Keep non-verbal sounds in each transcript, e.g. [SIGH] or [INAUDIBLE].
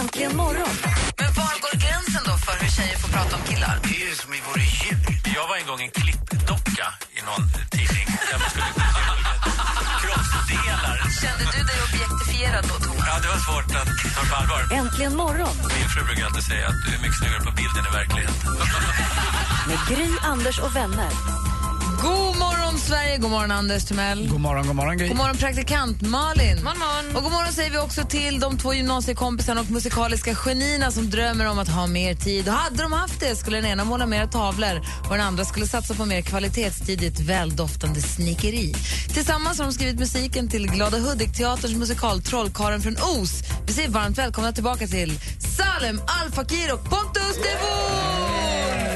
Äntligen morgon. Men var går gränsen då för hur tjejer får prata om killar? Det är ju som i våra djur. Jag var en gång en klippdocka i någon tidning där man skulle [LAUGHS] kroppsdelar. Kände du dig objektifierad då, Thomas? Ja, det var svårt att ta på allvar. Äntligen morgon Min fru brukar alltid säga att du är mycket snyggare på bilden i verkligheten. med Gry, Anders och vänner. God morgon, Sverige! God morgon, Anders Timell. God morgon, god morgon Gry. God morgon, praktikant Malin. morgon. Och god morgon säger vi också till de två gymnasiekompisarna och musikaliska genierna som drömmer om att ha mer tid. Och hade de haft det skulle den ena måla mer tavlor och den andra skulle satsa på mer kvalitetstid i ett väldoftande snickeri. Tillsammans har de skrivit musiken till Glada Hudik-teaterns musikal Trollkarlen från Os. Vi säger varmt välkomna tillbaka till Salem Al Fakir och Pontus de God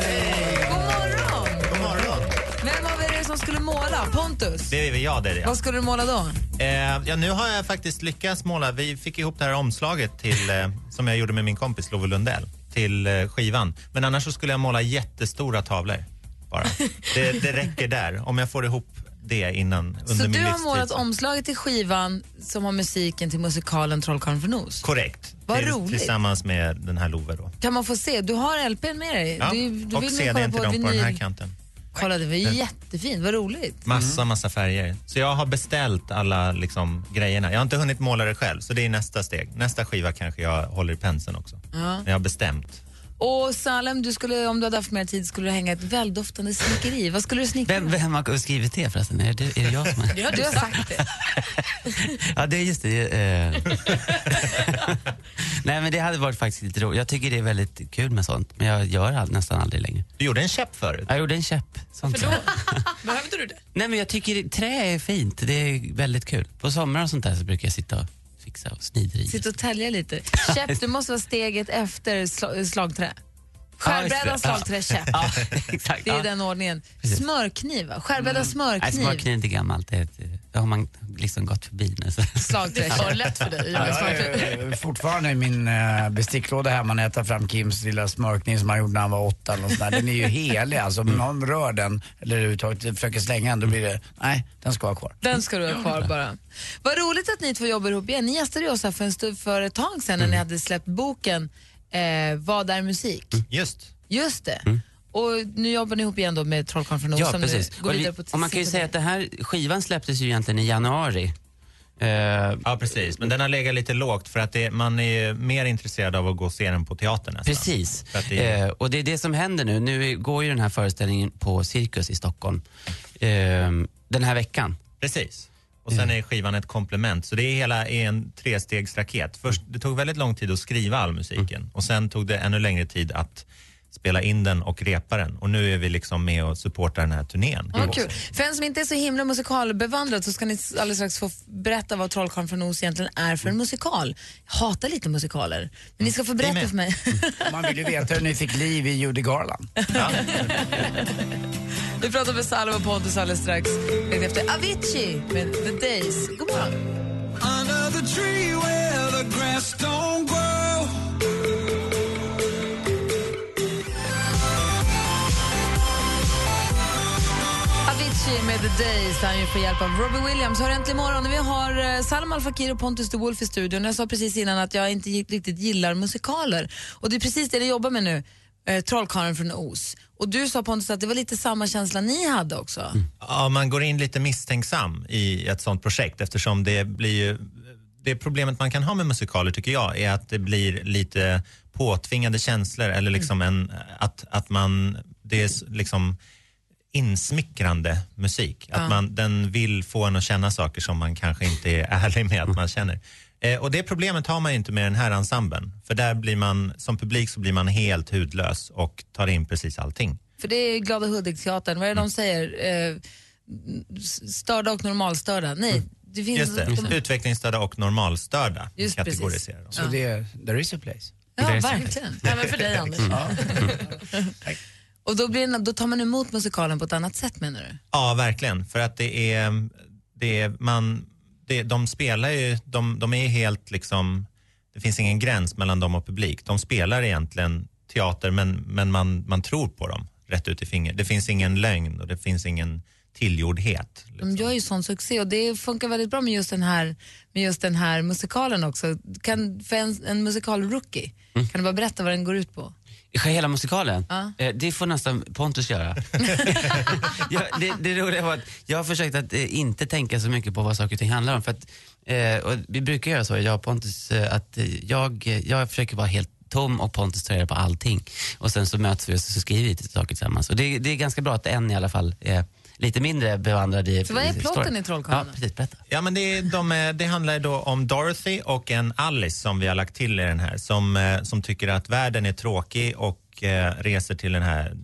Som skulle måla? Pontus? Det är jag det är det. Vad skulle du måla då? Eh, ja, nu har jag faktiskt lyckats måla. Vi fick ihop det här omslaget till, eh, som jag gjorde med min kompis Love Lundell till eh, skivan. Men annars så skulle jag måla jättestora tavlor bara. Det, det räcker där. Om jag får ihop det innan under Så min du har livstid. målat omslaget till skivan som har musiken till musikalen Trollkarlen från Os? Korrekt. Vad Till- roligt. Tillsammans med den här Love då. Kan man få se? Du har LPn med dig? Ja, du, du och vill CDn till dem på den här vinyl. kanten. Kolla, det var ju jättefint. Vad roligt. Massa, massa färger. Så jag har beställt alla liksom, grejerna. Jag har inte hunnit måla det själv, så det är nästa steg. Nästa skiva kanske jag håller i penseln också. Ja. Men jag har bestämt. Och Salem, du skulle, om du hade haft mer tid skulle du hänga ett väldoftande snickeri. Vad skulle du snickra? Vem, vem har skrivit det förresten? Är det, är det jag som är? [LAUGHS] Du har sagt det. [LAUGHS] ja, det är just det. Eh. [LAUGHS] Nej, men det hade varit faktiskt lite roligt. Jag tycker det är väldigt kul med sånt, men jag gör all, nästan aldrig längre. Du gjorde en käpp förut. Jag gjorde en käpp. Sånt. Behövde du det? Nej, men jag tycker trä är fint. Det är väldigt kul. På sommaren och sånt där så brukar jag sitta och fixa och snideri. Sitta och tälja lite. [LAUGHS] Käpp, du måste vara steget efter sla, slagträ. Skärbräda, slagträ, käpp. [LAUGHS] Ja, exakt. Det är ja. den ordningen. Smörkniv, va? Skärbräda Nej, smörkniv. smörkniv är inte gammalt. Det, det har man liksom gått förbi nu. Så. Slagträ, käpp. lätt för dig. Ja, jag är eh, fortfarande i min uh, besticklåda hemma när jag tar fram Kims lilla smörkniv som han gjorde när han var åtta. Eller något sånt där. Den är ju helig alltså. Om någon rör den eller överhuvudtaget försöker slänga den då blir det, nej den ska vara kvar. Den ska du ha kvar bara. Vad roligt att ni två jobbar ihop igen. Ni gästade ju oss här för, en stund, för ett tag sedan när ni hade släppt boken eh, Vad är musik? Just. Just det. Och nu jobbar ni ihop igen då med Trollkarlen från Os Ja, som precis. går Och, vi, på och man kan ju säga att det här skivan släpptes ju egentligen i januari. Eh, Ja, precis. Men den har legat lite lågt för att det, man är mer intresserad av att gå och se den på teatern nästan. Precis. Det, Eh, och det är det som händer nu. Nu går ju den här föreställningen på Cirkus i Stockholm eh, den här veckan. Precis. Och sen är skivan ett komplement. Så det är hela är en trestegsraket. Först, det tog väldigt lång tid att skriva all musiken och sen tog det ännu längre tid att spela in den och repa den. Och nu är vi liksom med och supportar den här turnén. Ja, kul. För en som inte är så himla musikalbevandrad så ska ni alldeles strax få berätta vad Trollkarlen från Os egentligen är för en musikal. Jag hatar lite musikaler, men ni ska få berätta med. för mig. [LAUGHS] Man vill ju veta hur ni fick liv i Judy Garland. Vi pratar med Salva och Pontus alldeles strax. Vet Efter Avicii med The Days. God morgon. Under the tree where the grass don't grow Avicii med The Days där han ju får hjälp av Robbie Williams. Hör äntligen morgon. Vi har eh, Salma Al Fakir och Pontus de Wolf i studion. Jag sa precis innan att jag inte riktigt gillar musikaler. Och det är precis det ni jobbar med nu. Eh, Trollkarlen från Os. Och du sa Pontus att det var lite samma känsla ni hade också. Ja, man går in lite misstänksam i ett sånt projekt eftersom det blir ju det problemet man kan ha med musikaler tycker jag är att det blir lite påtvingade känslor eller liksom en, att, att man, det är liksom insmickrande musik. Att man, den vill få en att känna saker som man kanske inte är ärlig med att man känner. Eh, och det problemet har man ju inte med den här ensemblen. För där blir man, som publik så blir man helt hudlös och tar in precis allting. För det är Glada Hudik-teatern. Vad är det de säger? Eh, störda och normalstörda. Nej, det finns... Just det, de- utvecklingsstörda och normalstörda Just kategoriserar de. Så det är, there is a place. Ja, Det är så. verkligen. Även för dig, Anders. [LAUGHS] [LAUGHS] Och då, blir då tar man emot musikalen på ett annat sätt menar du? Ja, verkligen. För att det är, det är man, det, de spelar ju, de, de är helt liksom, det finns ingen gräns mellan dem och publik. De spelar egentligen teater men, men man, man tror på dem rätt ut i fingret. Det finns ingen lögn och det finns ingen tillgjordhet. De gör ju sån succé och det funkar väldigt bra med just den här, med just den här musikalen också. Kan, för en, en musikal-rookie, Mm. kan du bara berätta vad den går ut på? Hela musikalen? Eh, Det får nästan Pontus göra. [LAUGHS] [LAUGHS] ja, det, det roliga var att jag har försökt att eh, inte tänka så mycket på vad saker och ting handlar om. För att, eh, och vi brukar göra så, jag och Pontus, att jag, jag försöker vara helt tom och Pontus tar reda på allting. Och sen så möts vi och så skriver vi lite saker tillsammans. Och det, det är ganska bra att en i alla fall är lite mindre bevandrad i Så vad är plotten i Trollkarlarna? Ja, precis. Berätta. Ja, men det, de, det handlar då om Dorothy och en Alice som vi har lagt till i den här som, eh, som tycker att världen är tråkig och eh, reser till den här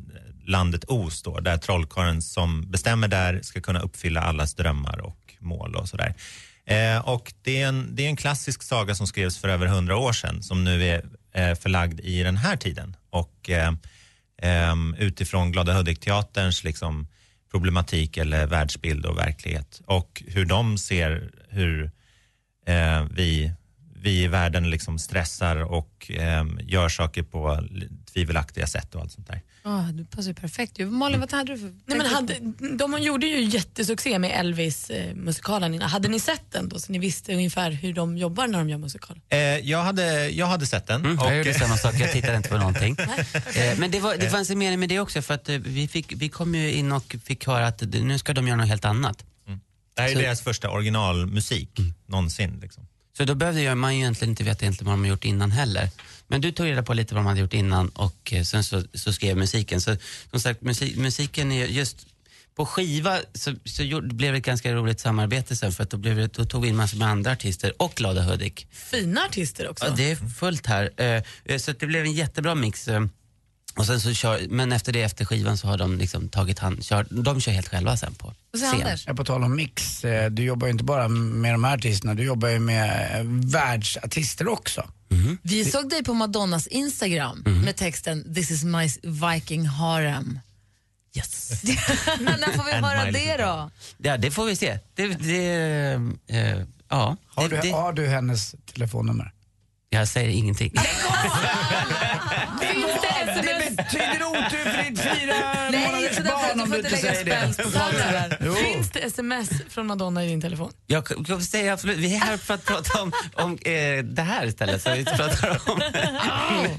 landet Oz då, där trollkarlen som bestämmer där ska kunna uppfylla allas drömmar och mål och sådär. Eh, och det är, en, det är en klassisk saga som skrevs för över hundra år sedan som nu är eh, förlagd i den här tiden. Och eh, ehm, utifrån Glada Hudik-teaterns liksom, problematik eller världsbild och verklighet och hur de ser hur eh, vi, vi i världen liksom stressar och eh, gör saker på tvivelaktiga sätt och allt sånt där. Oh, du passar ju perfekt. ju. Malin, vad hade du för... Nej, men hade, de gjorde ju jättesuccé med Elvis-musikalen innan. Hade ni sett den då så ni visste ungefär hur de jobbar när de gör musikal? Eh, jag, hade, jag hade sett den. Mm, och, jag gjorde samma sak, jag tittade inte på någonting. [LAUGHS] Eh, Men det, var, det fanns en mening med det också för att eh, vi, fick, vi kom ju in och fick höra att nu ska de göra något helt annat. det här är så- deras första originalmusik någonsin. Liksom. Så då behövde man ju egentligen inte veta egentligen vad de har gjort innan heller. Men du tog reda på lite vad de hade gjort innan och eh, sen så, så skrev musiken. Så som sagt, musik, musiken är just på skiva så, så gjorde, blev det ett ganska roligt samarbete sen för att då, blev det, då tog vi in massor med andra artister och Glada Hudik. Fina artister också. Ja, det är fullt här. Eh, eh, Så det blev en jättebra mix. Och sen så kör, men efter det, efter skivan, så har de liksom tagit hand, kör, de kör helt själva sen på scen. Ja, på tal om mix, eh, du jobbar ju inte bara med de här artisterna, du jobbar ju med eh, världsartister också. Vi såg dig på Madonnas Instagram Mhm. med texten This is my Viking harem. Yes. [LAUGHS] När får vi [LAUGHS] And höra det då? Ja, det får vi se. Det, det, eh, ja, Har du, det, har du hennes telefonnummer? jag säger ingenting. [LAUGHS] Det betyder otur för ditt [LAUGHS] fyra så därför att du inte där. [LAUGHS] Jo. Finns det sms från Madonna i din telefon? Jag, jag säger absolut, vi är här för att prata om, om eh, det här istället. Så vi pratar om.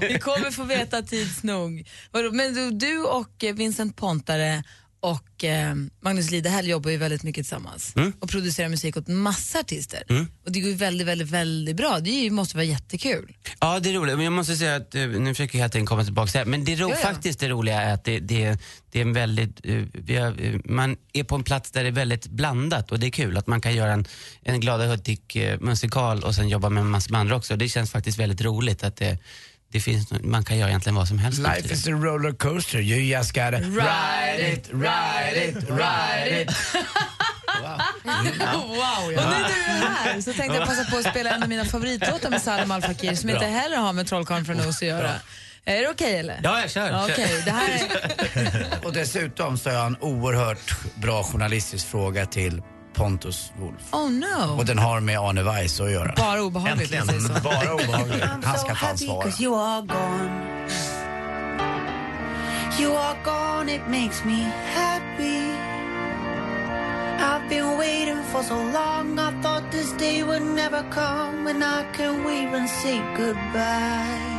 [LAUGHS] Vi kommer få veta tids nog. Men du, du och eh, Vincent Pontare och eh, Magnus Lidehäll jobbar ju väldigt mycket tillsammans Mm. och producerar musik åt massa artister. Och det går ju väldigt, väldigt, väldigt bra. Det ju, måste vara jättekul. Ja, det är roligt. Men jag måste säga att, eh, nu försöker jag hela tiden komma tillbaka till det här, men det ro, Ja, ja. faktiskt det roliga är att det, det, det är en väldigt, eh, har, eh, man är på en plats där det är väldigt blandat och det är kul att man kan göra en, en Glada Hudik eh, musikal och sen jobba med en massa andra också. Det känns faktiskt väldigt roligt att det, det finns, man kan göra egentligen vad som helst. Life is a roller coaster, you just gotta ride it, ride it, ride it. [LAUGHS] Wow, Och nu när du är här så tänkte jag passa på att spela en av mina favoritlåtar med Salim Al Fakir som inte heller har med Trollkarlen från Oz att göra. Är det okej eller? Ja, jag kör. Ja, kör. Okej, det här är... [LAUGHS] Och dessutom så har jag en oerhört bra journalistisk fråga till Pontus Wolf. Oh no. Och den har med Arne Weiss att göra. Bara obehagligt. så. [LAUGHS] Bara obehagligt. Han ska fan svara. you are gone. You are gone, it makes me happy. I've been waiting for so long. I thought this day would never come, and I can wave and say goodbye.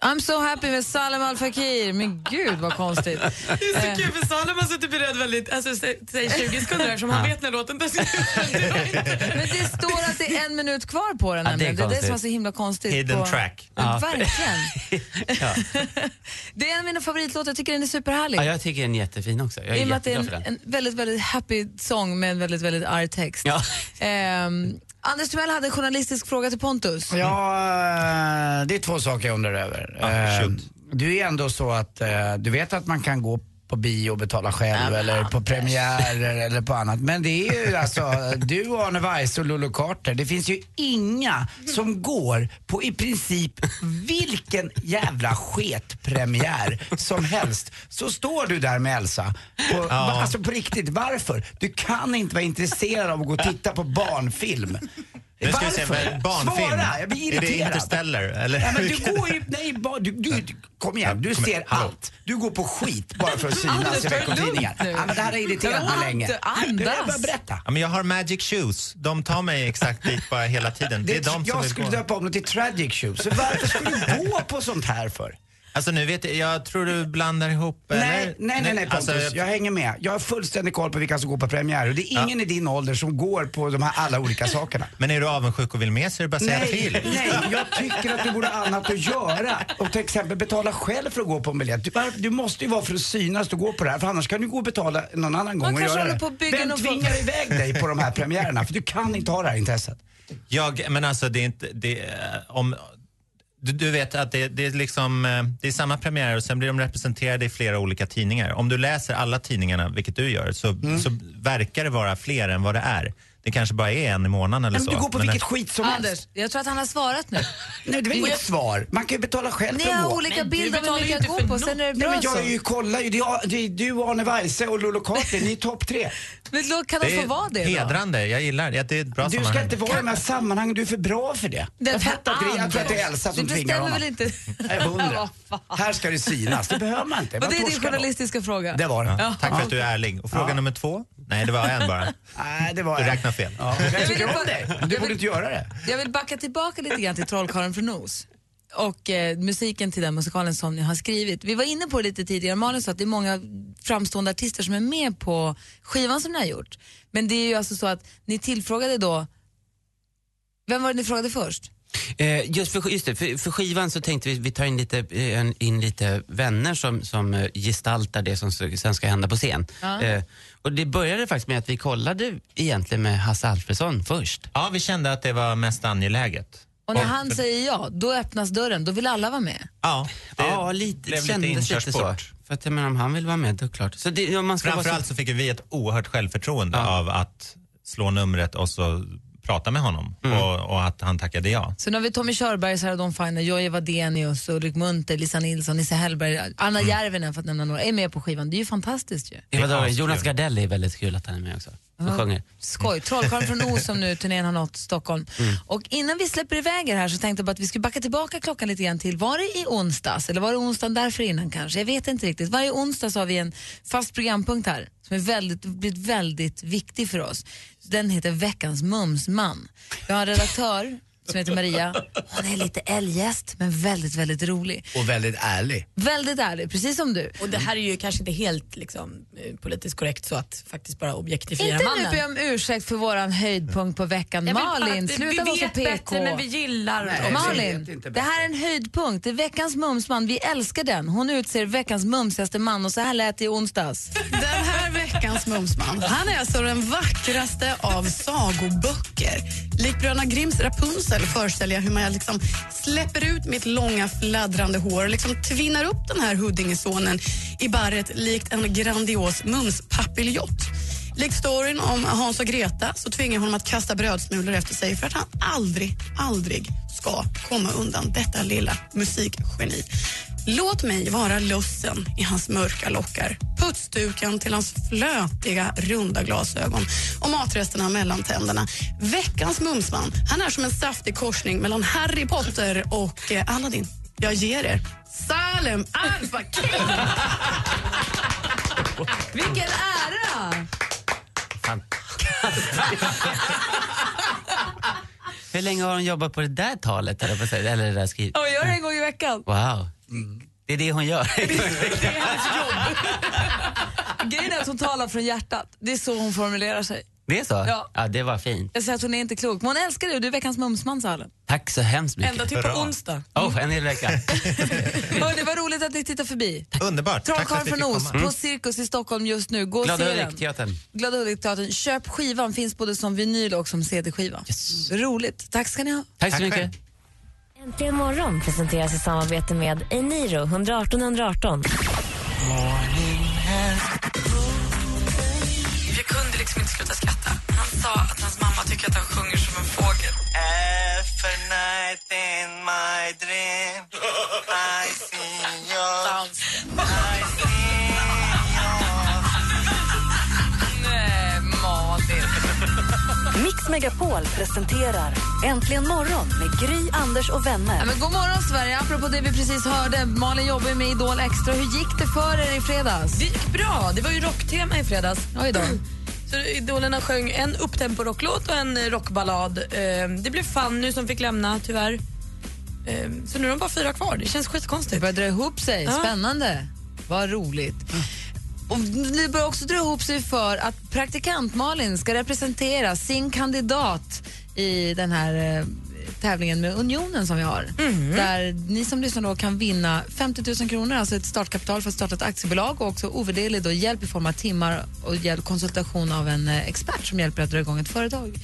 I'm so happy med Salim Al Fakir. Men gud vad konstigt. [LAUGHS] Det är så kul för Salem har suttit beredd väldigt, alltså sä- säg 20 [LAUGHS] sekunder eftersom han vet när låten tar slut. [LAUGHS] Men det står att det är en minut kvar på den Ja, det är. Det är det som är så himla konstigt. Hidden på... track. Ja. Verkligen. det är en av mina favoritlåtar. Jag tycker den är superhärlig. Ja, jag tycker den är jättefin också. Jag är I och med att det är en, en väldigt, väldigt happy sång med en väldigt, väldigt arg text. Ja. Ehm, Anders Timell hade en journalistisk fråga till Pontus. Ja, eh, det är två saker jag undrar över. Eh, shoot. Du är ändå så att eh, du vet att man kan gå på bio och betala själv eller på premiärer eller på annat. Men det är ju alltså [LAUGHS] du och Arne Weise och Lolo Carter. Det finns ju inga som går på i princip vilken jävla sketpremiär som helst. Så står du där med Elsa. På, Ja. Alltså på riktigt, varför? Du kan inte vara intresserad av att gå och titta på barnfilm. Se, Varför? men barnfilm. Svara, jag blir Är det irriterad. Interstellar, eller? Ja, men du [LAUGHS] går ju, nej, du, du, kom igen, du Ja, ser allt. Du går på skit bara för att synas i veckotidningar. Ja, men det här har irriterat mig länge. Andas. Du, jag bara berätta. Ja, men jag har magic shoes. De tar mig exakt dit bara hela tiden. Det är Det, de som jag vill skulle gå. döpa om det till tragic shoes. Så varför skulle du gå på sånt här för? Alltså nu vet jag, jag tror du blandar ihop, Nej, eller? nej, nej, nej Pontus. Alltså, jag hänger med. Jag har fullständig koll på vilka som går på premiär och det är ingen i din ålder som går på de här alla olika sakerna. [LAUGHS] Men är du avundsjuk och vill med så är det bara att säga Nej, till. nej, jag tycker att du borde ha annat att göra. Och till exempel betala själv för att gå på en biljett. Du, du måste ju vara för att synas och gå på det här. För annars kan du gå och betala någon annan gång och göra det. på att bygga Vem någon tvingar iväg dig på de här premiärerna? För du kan inte ha det här intresset. Jag, men alltså det är inte, det, om, du, du vet att det, det är liksom, eh, det är samma premiärer och sen blir de representerade i flera olika tidningar. Om du läser alla tidningarna, vilket du gör, så, Mm. så verkar det vara fler än vad det är. Det kanske bara är en i månaden eller Men så. du går på Men- vilket skit som Anders, helst. jag tror att han har svarat nu. [LAUGHS] Nej, det var inget svar. Man kan ju betala själv Ni har olika bilder av inte jag går på, sen är det Nej, bra men jag så. är ju, kollar ju. Det är, det du, Arne Weise och Lolo Carter. Ni är topp tre. Men kan Det de få vara det då? hedrande, jag gillar det. Det är ett bra Du ska inte vara i de här sammanhangen. Du är för bra för det. Jag fattar att det, jag tror att det är Elsa som tvingar bestämmer honom. väl inte? [LAUGHS] Fan. Här ska det synas. Det behöver man inte. Och det är Man din torskar då. journalistiska fråga? Det var det. Ja, tack för att du är ärlig. Och fråga Ja. nummer två? Nej, det var en bara. Nej, det var Du räknar fel. Ja, jag tycker vill om dig. Du vill- borde inte göra det. Jag vill backa tillbaka lite grann till Trollkarlen från Nos och eh, musiken till den musikalen som ni har skrivit. Vi var inne på det lite tidigare, Malin sa att det är många framstående artister som är med på skivan som ni har gjort. Men det är ju alltså så att ni tillfrågade då, vem var det ni frågade först? Eh, just, för, just det, för, för skivan så tänkte vi vi tar in lite, eh, en- in lite vänner som, som eh, gestaltar det som så- sen ska hända på scen. Ja. Eh, och det började faktiskt med att vi kollade egentligen med Hasse Alfredson först. Ja, vi kände att det var mest angeläget. Och när han säger ja, då öppnas dörren, då vill alla vara med. Ja, det ja, lite, blev lite kändes lite så. inkörsport. För att jag menar, om han vill vara med, då klart. Så det, ja, man ska Framförallt så fick vi ett oerhört självförtroende av att slå numret och så prata med honom Mm. och, och att han tackade ja. Så nu har vi Tommy Körberg, Sarah Dawn Finer, Jojje Wadenius, Ulrik Munter, Lisa Nilsson, Nisse Hellberg, Anna Mm. Järvinen för att nämna några, är med på skivan. Det är ju fantastiskt ju. Ja. Jonas Gardell är väldigt kul att han är med också. Som sjunger. Skoj. Trollkarlen från Os som nu turnén har nått Stockholm. Och innan vi släpper iväg er här så tänkte jag bara att vi skulle backa tillbaka klockan lite grann till, var det i onsdags eller var det onsdagen därför innan kanske? Jag vet inte riktigt. Varje onsdag så har vi en fast programpunkt här som är väldigt, blivit väldigt viktig för oss. Den heter Veckans mumsman. Vi har en redaktör som heter Maria. Hon är lite eljest men väldigt, väldigt rolig. Och väldigt ärlig. Väldigt ärlig, precis som du. Och det här är ju kanske inte helt liksom, eh, politiskt korrekt så att faktiskt bara objektifiera Inte mannen. nu be om ursäkt för våran höjdpunkt på veckan. Jag Malin, att vi- sluta vi vara så vet PK. bättre, men vi gillar Nej, vi vet Malin, inte det här är en höjdpunkt. Det är veckans mumsman. Vi älskar den. Hon utser veckans mumsigaste man och så här lät det i onsdags. Den här veckans mumsman, han är alltså den vackraste av sagoböcker. Lik Bröderna Grimms Rapunzel föreställer jag hur man liksom släpper ut mitt långa fladdrande hår och liksom tvinnar upp den här Huddingesonen i barret likt en grandios mumspapiljon. Likt storyn om Hans och Greta så tvingar jag honom att kasta brödsmulor efter sig för att han aldrig, aldrig ska komma undan detta lilla musikgeni. Låt mig vara lussen i hans mörka lockar, putsduken till hans flötiga, runda glasögon och matresterna mellan tänderna. Veckans mumsman, han är som en saftig korsning mellan Harry Potter och eh, Aladdin. Jag ger er Salem Al Fakir. Vilken ära! Hur länge har hon jobbat på det där talet? Eller, det där skrivet? Jag gör det en gång i veckan. Wow. Det är det hon gör. [LAUGHS] Grejen är att hon talar från hjärtat. Det är så hon formulerar sig. Det är så? Ja. ja det var fint. Jag säger att hon är inte klok, men hon älskar det och du är veckans mumsman, sa Allen. Tack så hemskt mycket. Ända till på onsdag. Oh, en hel vecka. [LAUGHS] Hörni, det var roligt att ni tittade förbi. Underbart. Tack att Trollkarlen från komma. på Cirkus i Stockholm just nu. Gå och Glada. Hudik-teatern. Glada Hudik-teatern. Köp skivan, finns både som vinyl och som CD-skiva. Roligt. Tack ska ni ha. Tack så Tack mycket. själv. Äntligen morgon presenteras i samarbete med Eniro 118 118. Jag kunde liksom inte sluta skratta. Han sa att hans mamma tycker att han sjunger som en fågel. Every night in my dream I see your... I see Mix Megapol presenterar Äntligen morgon med Gry, Anders och vänner. Ja, men god morgon, Sverige. Apropå det vi precis hörde. Malin jobbar med Idol Extra. Hur gick det för er i fredags? Det gick bra. Det var ju rocktema i fredags. Oj då. Så idolerna sjöng en upptempo-rocklåt och en rockballad. Eh, Det blev Fanny som fick lämna, tyvärr. Eh, Så nu är de bara fyra kvar. Det känns Det skitkonstigt. börjar dra ihop sig. Ja. Spännande. Vad roligt. Och det börjar också dra ihop sig för att praktikant Malin ska representera sin kandidat i den här eh, tävlingen med Unionen som vi har. Där ni som lyssnar då kan vinna 50 000 kronor, alltså ett startkapital för att starta ett aktiebolag och också ovärderlig då hjälp i form av timmar och hjälp, konsultation av en eh, expert som hjälper att dra igång ett företag.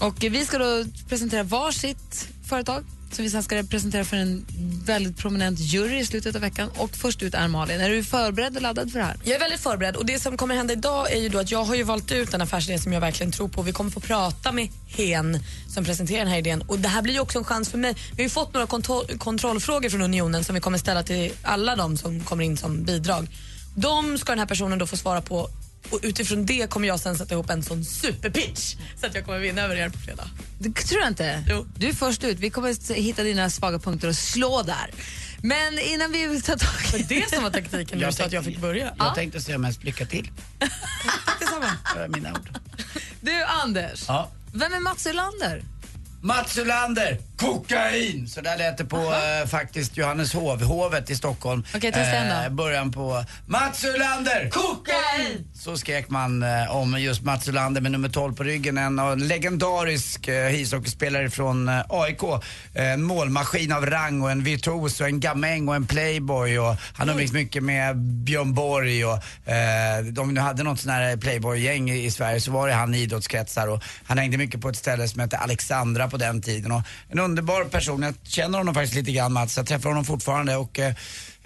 Och eh, vi ska då presentera varsitt företag som vi sen ska presentera för en väldigt prominent jury i slutet av veckan. Och först ut är Malin. Är du förberedd och laddad för det här? Jag är väldigt förberedd och det som kommer hända idag är ju då att jag har ju valt ut en affärsidé som jag verkligen tror på. Vi kommer få prata med Hen som presenterar den här idén och det här blir ju också en chans för mig. Vi har ju fått några kontro- kontrollfrågor från Unionen som vi kommer ställa till alla de som kommer in som bidrag. De ska den här personen då få svara på och utifrån det kommer jag sen sätta ihop en sån superpitch så att jag kommer vinna över er på fredag. Det tror jag inte. Jo. Du är först ut. Vi kommer att hitta dina svaga punkter och slå där. Men innan vi tar tag i Det som var taktiken nu så att jag fick börja. Jag tänkte säga mest lycka till. [LAUGHS] Detsamma. Det var mina ord. Du, Anders. Ja. Vem är Mats Ulander? Mats Ulander, kokain! Så där lät det på eh, faktiskt Johanneshov, hovet i Stockholm. Okej, testa igen då. Början på Mats Ulander, kokain! Så skrek man eh, om just Mats Ulander med nummer 12 på ryggen. En, av- en legendarisk eh, ishockeyspelare från eh, AIK. Eh, En målmaskin av rang och en virtuos och en gamäng och en playboy. Och han umgicks mycket med Björn Borg och eh, de nu hade något sån här playboy-gäng i, i Sverige så var det han i idrottskretsar och han hängde mycket på ett ställe som hette Alexandra på den tiden. Och underbar person, jag känner honom faktiskt lite grann Mats, jag träffar honom fortfarande och eh,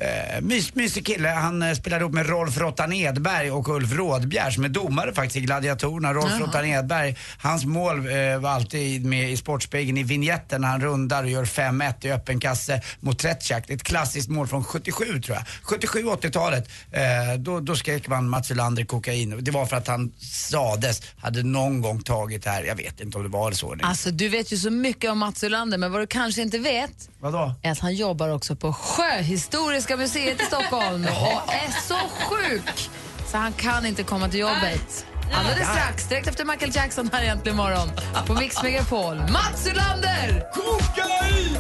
Eh, mys, mysig kille. Han eh, spelade ihop med Rolf Rottan Edberg och Ulf Rådbjer som är domare faktiskt i Gladiatorerna. Rolf Jaha. Rottan Edberg, hans mål eh, var alltid med i Sportspegeln i vignetten när han rundar och gör 5-1 i öppen kasse mot Tretjak. Ett klassiskt mål från 77 tror jag. 77-80-talet. Eh, då, då skrek man Mats Wilander kokain. Det var för att han sades, hade någon gång tagit det här. Jag vet inte om det var så. Alltså, du vet ju så mycket om Mats Ulander, men vad du kanske inte vet Vadå? är att han jobbar också på Sjöhistoriska museet i Stockholm [LAUGHS] och är så sjuk så han kan inte komma till jobbet. Alldeles strax, direkt efter Michael Jackson här egentligen imorgon på Mix Megapol. Mats Ulander! Kokain!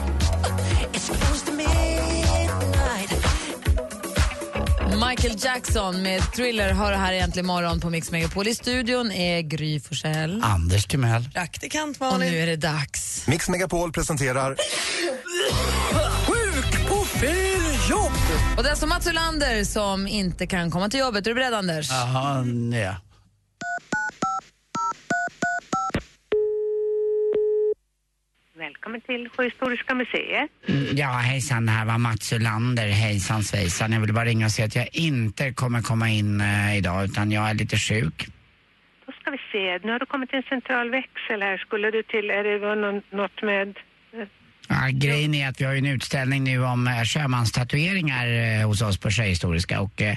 Michael Jackson med Thriller har det här egentligen imorgon på Mix Megapol. I studion är Gry Forssell. Anders Timell. Praktikant Och Malin. nu är det dags. Mix Megapol presenterar [LAUGHS] Och det är alltså Mats Ulander som inte kan komma till jobbet. Är du beredd, Anders? Jaha, ja. Välkommen till Sjöhistoriska museet. Mm, Ja, hejsan, det här var Mats Ulander. Hejsan svejsan. Jag vill bara ringa och säga att jag inte kommer komma in eh, idag utan jag är lite sjuk. Då ska vi se. Nu har du kommit till en central växel här. Skulle du till, är det någon, något med... Ja, grejen är att vi har ju en utställning nu om eh, sjömanstatueringar eh, hos oss på Sjöhistoriska och eh,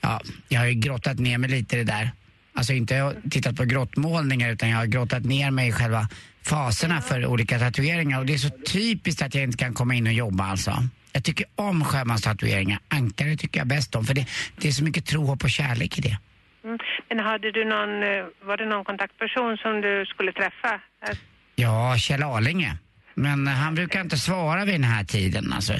ja, jag har ju grottat ner mig lite i det där. Alltså inte tittat på grottmålningar utan jag har grottat ner mig i själva faserna för olika tatueringar och det är så typiskt att jag inte kan komma in och jobba alltså. Jag tycker om sjömanstatueringar. Ankare tycker jag bäst om för det, det är så mycket tro, hopp och kärlek i det. Mm. Men hade du någon, var det någon kontaktperson som du skulle träffa? Ja, Kjell Arlinge. Men eh, han brukar inte svara vid den här tiden. Alltså,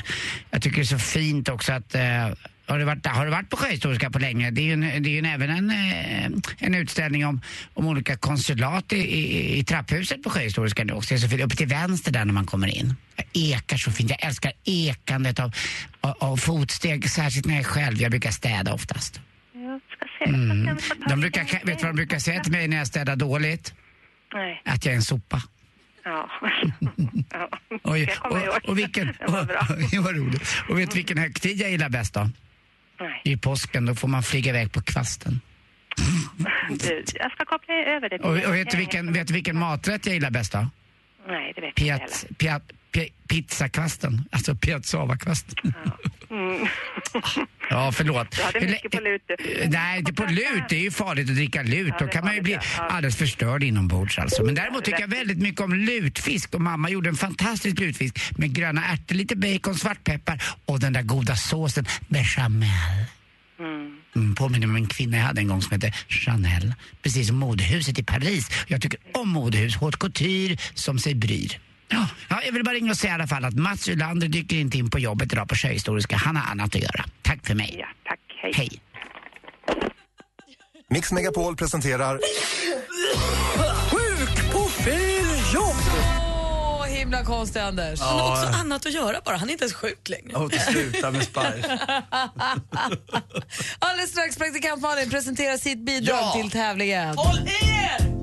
jag tycker det är så fint också att... Eh, har, du varit, har du varit på Sjöhistoriska på länge? Det är ju, en, det är ju en, även en, eh, en utställning om, om olika konsulat i, i, i trapphuset på Sjöhistoriska nu också. Det är så fint. Uppe till vänster där när man kommer in. Ekar så fint. Jag älskar ekandet av, av, av fotsteg, särskilt när jag är själv. Jag brukar städa oftast. Jag ska se. Mm. Jag De brukar, vet du vad de brukar säga till mig när jag städar dåligt? Nej. Att jag är en sopa. Ja. [LAUGHS] ja. Oj, Jag kommer ihåg. och, och vilken, Det var bra. [LAUGHS] var roligt. Och vet du vilken högtid jag gillar bäst då? Nej. I påsken, då får man flyga iväg på kvasten. [LAUGHS] Du, jag ska koppla över det Och, och vet, du vilken, vet du vilken maträtt jag gillar bäst då? Nej, det vet jag inte pi, pizzakvasten, alltså piazzavakvasten. Mm. [LAUGHS] Ja, förlåt. Du hade mycket på lut. Nej, inte på lut. Det är ju farligt att dricka lut. Ja, Då kan man ju bli ja. alldeles förstörd inombords alltså. Men däremot tycker jag väldigt mycket om lutfisk och mamma gjorde en fantastisk lutfisk med gröna ärtor, lite bacon, svartpeppar och den där goda såsen bechamel. Mm. Mm, påminner om en kvinna jag hade en gång som hette Chanel. Precis som modehuset i Paris. Jag tycker om modehus, haute couture, som sig bryr. Ja, ja, jag vill bara ringa och säga i alla fall att Mats Ylander dyker inte in på jobbet idag på Sjöhistoriska. Han har annat att göra. Tack för mig. Ja, tack. Hej. Hej. Mix Megapol presenterar Sjuk på fel jobb! Åh, himla konstig Anders. Han har också annat att göra bara. Han är inte ens sjuk längre. Jag måste sluta med spark. [LAUGHS] Alldeles strax praktikant Malin presenterar sitt bidrag Ja. till tävlingen. Håll er!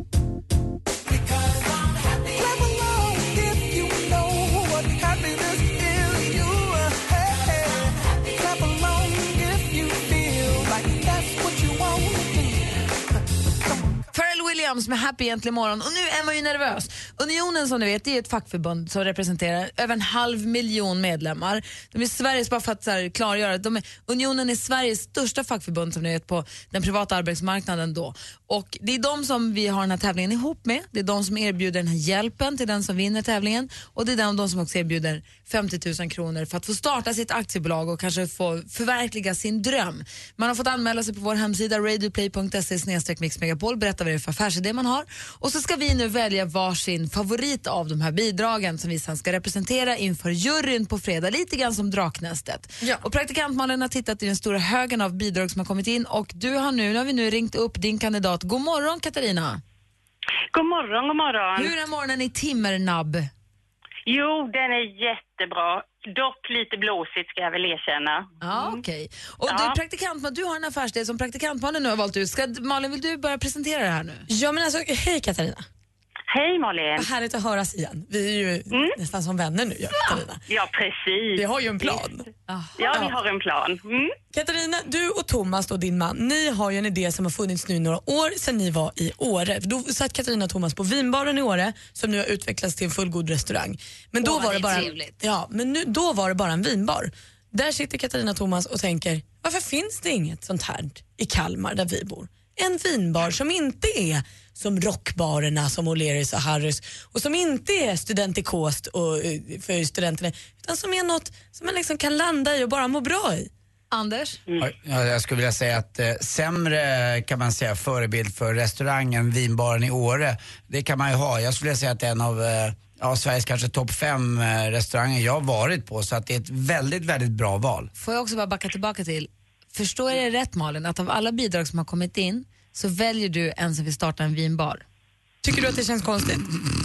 Williams med Happy Egentligen morgon. Och nu är man ju nervös. Unionen som ni vet det är ett fackförbund som representerar över en halv miljon medlemmar. De är Sveriges, bara för att så här, klargöra, de är, Unionen är Sveriges största fackförbund som ni vet på den privata arbetsmarknaden då. Och det är de som vi har den här tävlingen ihop med. Det är de som erbjuder den här hjälpen till den som vinner tävlingen och det är de, de som också erbjuder 50 000 kronor för att få starta sitt aktiebolag och kanske få förverkliga sin dröm. Man har fått anmäla sig på vår hemsida radioplay.se mixmegapol, berätta vad det är för affärsidé man har och så ska vi nu välja varsin favorit av de här bidragen som vi sen ska representera inför juryn på fredag, lite grann som Draknästet. Ja. Och praktikant Malin har tittat i den stora högen av bidrag som har kommit in och du har nu, nu har vi nu ringt upp din kandidat. God morgon Katarina! God morgon, god morgon. Hur är morgonen i Timmernabb? Jo, den är jättebra. Dock lite blåsigt ska jag väl erkänna. Ja, okej. Och Ja. du, praktikant, du har en affärsidé som praktikant Malin nu har valt ut. Ska, Malin, vill du börja presentera det här nu? Ja men alltså, hej Katarina. Hej Malin. Vad härligt att höras igen. Vi är ju nästan som vänner nu, jag Katarina. Ja, precis. Vi har ju en plan. Ja, vi har en plan. Mm. Katarina, du och Thomas, då, din man, ni har ju en idé som har funnits nu några år sedan ni var i Åre. Då satt Katarina och Thomas på vinbaren i Åre som nu har utvecklats till en fullgod restaurang. Men då Åh, var det bara, trevligt. ja, men nu, då var det bara en vinbar. Där sitter Katarina och Thomas och tänker, varför finns det inget sånt här i Kalmar där vi bor? En vinbar som inte är som rockbarerna som O'Learys och Harrys och som inte är studentikost och, eh, för studenterna utan som är något som man liksom kan landa i och bara må bra i. Anders? Ja, jag skulle vilja säga att eh, sämre kan man säga förebild för restaurangen Vinbaren i Åre, det kan man ju ha. Jag skulle vilja säga att det är en av eh, ja, Sveriges kanske topp fem eh, restauranger jag har varit på så att det är ett väldigt, väldigt bra val. Får jag också bara backa tillbaka till, förstår jag det rätt Malin, att av alla bidrag som har kommit in så väljer du en som vill starta en vinbar? Tycker du att det känns konstigt?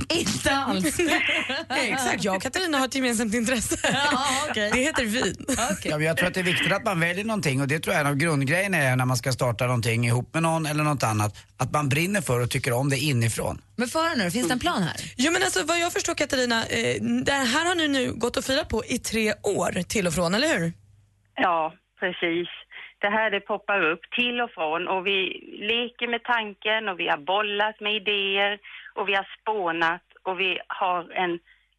Inte alls. [LAUGHS] Exakt, jag och Katarina har ett gemensamt intresse. Det heter vin. Ja, men jag tror att det är viktigt att man väljer någonting och det tror jag är en av grundgrejerna är när man ska starta någonting ihop med någon eller något annat. Att man brinner för och tycker om det inifrån. Men för nu, finns det en plan här? Jo men alltså vad jag förstår Katarina, eh, det här har ni nu gått och firat på i tre år till och från, eller hur? Ja, precis. Det här det poppar upp till och från och vi leker med tanken och vi har bollat med idéer och vi har spånat och vi har en,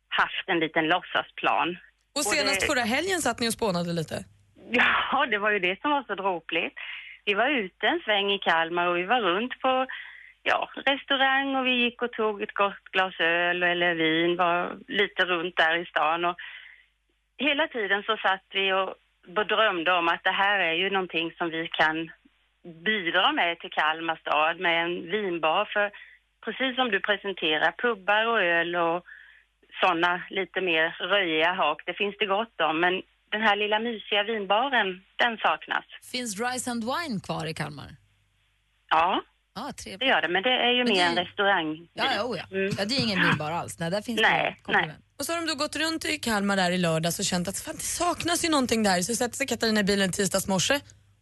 haft en liten låtsasplan. Och senast det- förra helgen satt ni och spånade lite. [LAUGHS] Ja, det var ju det som var så dråpligt. Vi var ute en sväng i Kalmar och vi var runt på ja, restaurang och vi gick och tog ett gott glas öl eller vin, var lite runt där i stan och hela tiden så satt vi och och drömde om att det här är ju någonting som vi kan bidra med till Kalmar stad med en vinbar för precis som du presenterar, pubbar och öl och sådana lite mer röjiga hak, det finns det gott om men den här lilla mysiga vinbaren, den saknas. Finns Rise and Wine kvar i Kalmar? Ja, Ah, trevligt. det gör det, men det är ju Men mer det- en restaurang. Ja, ja, oh, ja. ja, det är ingen vinbar alls. Nej, där finns Nej, det komplement. Och så har de då gått runt i Kalmar där i lördags och känt att fan, det saknas ju någonting där. Så sätter sig Katarina i bilen tisdags morse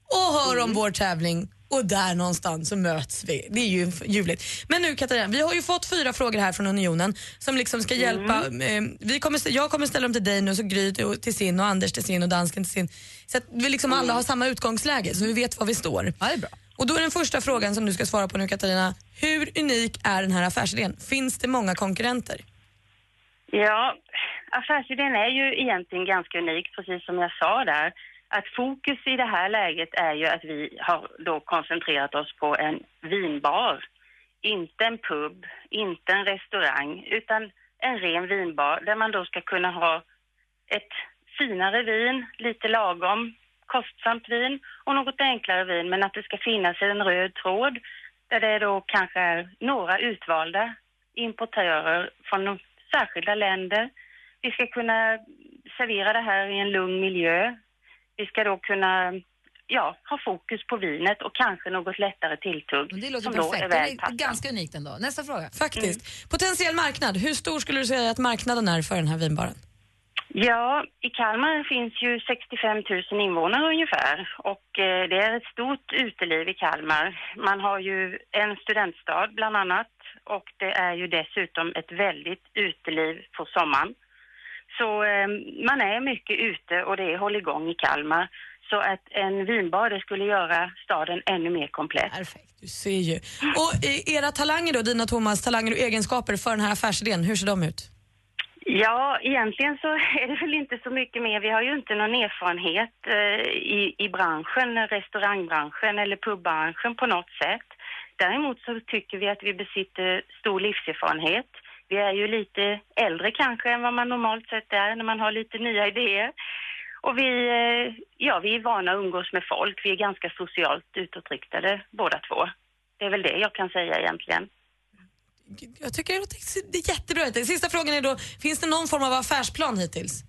och hör om vår tävling och där någonstans så möts vi. Det är ju ljuvligt. Men nu Katarina, vi har ju fått fyra frågor här från Unionen som liksom ska hjälpa. Eh, vi kommer, jag kommer ställa dem till dig nu, så Gry till sin och Anders till sin och dansken till sin. Så att vi liksom alla har samma utgångsläge så vi vet var vi står. Ja, det är bra. Och då är den första frågan som du ska svara på nu Katarina. Hur unik är den här affärsidén? Finns det många konkurrenter? Ja, affärsidén är ju egentligen ganska unik, precis som jag sa där. Att fokus i det här läget är ju att vi har då koncentrerat oss på en vinbar. Inte en pub, inte en restaurang, utan en ren vinbar där man då ska kunna ha ett finare vin, lite lagom, kostsamt vin och något enklare vin, men att det ska finnas en röd tråd där det då kanske är några utvalda importörer från särskilda länder. Vi ska kunna servera det här i en lugn miljö. Vi ska då kunna ja, ha fokus på vinet och kanske något lättare tilltugg. Det låter som då är perfekt. Det är ganska unikt ändå. Nästa fråga. Faktiskt. Potentiell marknad. Hur stor skulle du säga att marknaden är för den här vinbaren? Ja, i Kalmar finns ju 65 000 invånare ungefär och eh, det är ett stort uteliv i Kalmar. Man har ju en studentstad bland annat och det är ju dessutom ett väldigt uteliv på sommaren. Så eh, man är mycket ute och det är hålligång i Kalmar. Så att en vinbar det skulle göra staden ännu mer komplett. Perfekt, du ser ju. Och eh, era talanger då, dina Thomas, talanger och egenskaper för den här affärsidén, hur ser de ut? Ja, egentligen så [LAUGHS] är det väl inte så mycket mer. Vi har ju inte någon erfarenhet eh, i, i branschen, restaurangbranschen eller pubbranschen på något sätt. Däremot så tycker vi att vi besitter stor livserfarenhet. Vi är ju lite äldre kanske än vad man normalt sett är när man har lite nya idéer. Och vi, eh, ja, vi är vana att umgås med folk. Vi är ganska socialt utåtriktade båda två. Det är väl det jag kan säga egentligen. Jag tycker det låter- är jättebra. Sista frågan är då, finns det någon form av affärsplan hittills?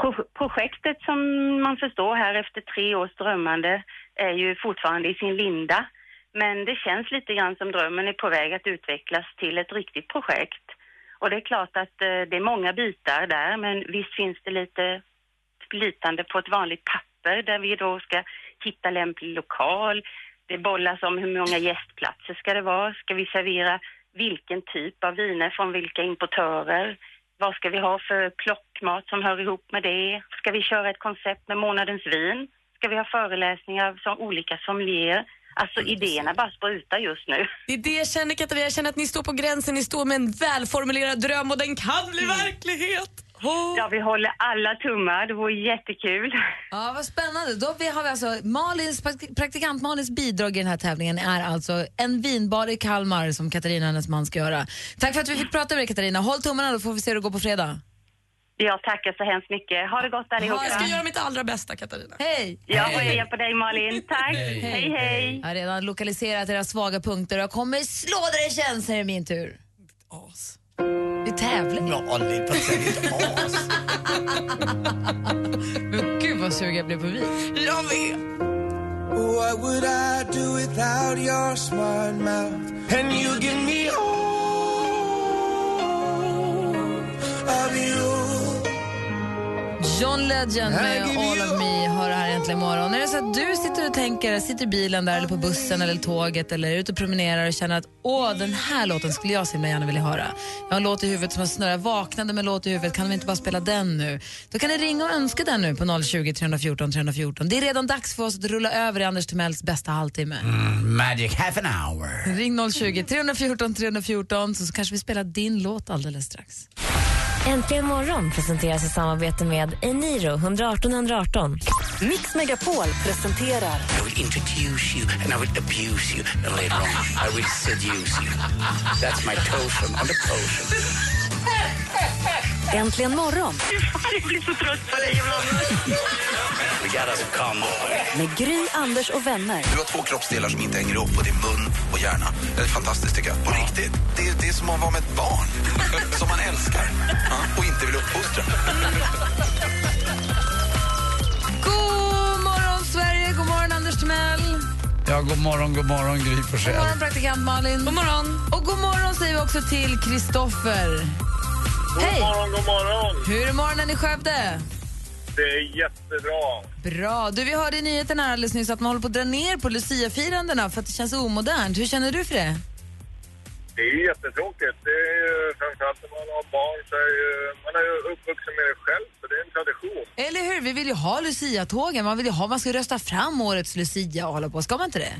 Pro- projektet som man förstår här efter tre års drömmande är ju fortfarande i sin linda. Men det känns lite grann som drömmen är på väg att utvecklas till ett riktigt projekt. Och det är klart att eh, det är många bitar där, men visst finns det lite litande på ett vanligt papper där vi då ska hitta lämplig lokal. Det bollas om hur många gästplatser ska det vara. Ska vi servera vilken typ av viner från vilka importörer? Vad ska vi ha för plockmat som hör ihop med det? Ska vi köra ett koncept med månadens vin? Ska vi ha föreläsningar som olika sommelier? Alltså idéerna bara sprutar just nu. [LAUGHS] Det är det jag känner Katarina, jag känner att ni står på gränsen, ni står med en välformulerad dröm och den kan bli verklighet. Ja, vi håller alla tummar. Det vore jättekul. Ja, vad spännande. Då har vi alltså Malins, praktik- praktikant Malins bidrag i den här tävlingen är alltså en vinbar i Kalmar som Katarina och hennes man ska göra. Tack för att vi fick prata med dig Katarina. Håll tummarna då får vi se hur det går på fredag. Jag tackar så hemskt mycket. Ha det gott allihopa. Jag ska göra mitt allra bästa Katarina. Hej! Ja, och heja på dig Malin. Tack. Hej, hej. Jag har redan lokaliserat era svaga punkter och jag kommer slå där det känns. Är min tur. As. Det är tävling. Att säga ditt as. [LAUGHS] Men gud vad sugen jag blev på vin. Jag vet. What would I do without your smart mouth? And you give me all of you. John Legend med All of me har det här äntligen morgon. Är det så att du sitter och tänker, sitter i bilen där eller på bussen eller tåget eller är ute och promenerar och känner att åh, den här låten skulle jag så himla gärna vilja höra. Jag har en låt i huvudet som har snurrat, vaknade med en låt i huvudet, kan vi inte bara spela den nu? Då kan ni ringa och önska den nu på 020 314 314. Det är redan dags för oss att rulla över i Anders Timells bästa halvtimme. Mm, magic half an hour. Ring 020 314 314 så kanske vi spelar din låt alldeles strax. Äntligen morgon presenteras i samarbete med Eniro 118 118. Mix Megapol presenterar I will introduce you and I will abuse you and later on I will seduce you. That's my totem on the potion. Äntligen morgon Jag blir så trött på dig ibland. Med Gry, Anders och vänner. Du har två kroppsdelar som inte hänger ihop och det är mun och hjärna. Det är fantastiskt tycker jag. På riktigt. Det är, det är som att vara med ett barn. som man älskar. Och inte vill uppfostra. Ja, god morgon, god morgon Gry God Forssell. morgon praktikant Malin. God morgon. Och god morgon säger vi också till Kristoffer. Hej! God morgon, god morgon. Hur är morgonen i Skövde? Det är jättebra. Bra. Du, vi hörde i nyheterna här alldeles nyss att man håller på att dra ner på Lucia-firandena för att det känns omodernt. Hur känner du för det? Det är ju jättetråkigt. Det är ju framförallt när man har barn så är ju, man är ju uppvuxen med det själv så det är en tradition. Eller hur? Vi vill ju ha Lucia-tågen. Man vill ju ha, man ska rösta fram årets Lucia och hålla på. Ska man inte det?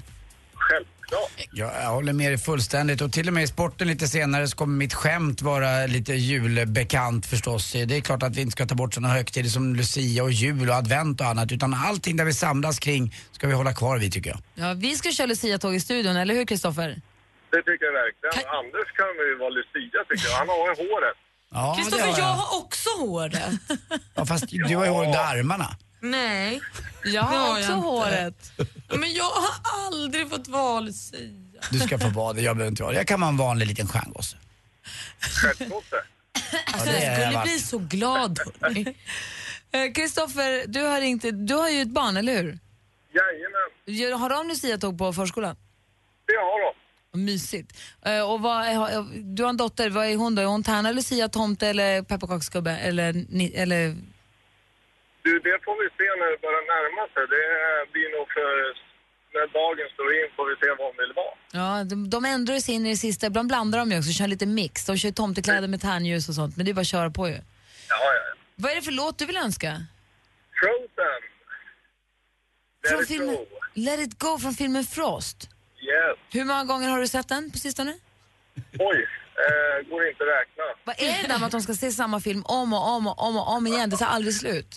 Självklart. Ja, jag håller med dig fullständigt och till och med i sporten lite senare så kommer mitt skämt vara lite julbekant förstås. Det är klart att vi inte ska ta bort sådana högtider som Lucia och jul och advent och annat utan allting där vi samlas kring ska vi hålla kvar vid tycker jag. Ja, vi ska köra Lucia-tåg i studion, eller hur Kristoffer? Det tycker jag verkligen. Anders kan ju vara Lucia tycker jag. Han har ju håret. Ja, Kristoffer, jag jag. har också håret. [LAUGHS] Ja, fast du har ju hår under armarna. Nej. Jag har har också jag inte. håret. Ja, Men jag har aldrig fått vara Lucia. Du ska få vara det, jag behöver inte vara det. Jag kan vara en vanlig liten stjärngosse. Stjärtgosse. Alltså, är jag jag skulle varit. bli så glad. [LAUGHS] Eh, Kristoffer, du har du har ju ett barn, eller hur? Jajamän, Har de Lucia-tåg på förskolan? det har de. Mysigt. Eh, Och vad, är- du har en dotter, vad är hon då? Är hon tärna, Lucia, tomte eller pepparkaksgubbe? Eller, eller Du, det får vi se när det börjar närma sig. Det blir nog för... När dagen står in får vi se vad hon vill vara. Ja, de, de ändrar sig in i det sista. Ibland blandar de ju också, kör lite mix. De kör tomtekläder med tärnljus och sånt, men det är bara att köra på ju. Ja, ja, ja. Vad är det för låt du vill önska? Frozen. Let Från it filmen go. Let it go från filmen Frost. Yes. Hur många gånger har du sett den på sistone? Oj, eh, går inte att räkna. Vad är det där med att de ska se samma film om och om och om och om igen? Det tar aldrig slut.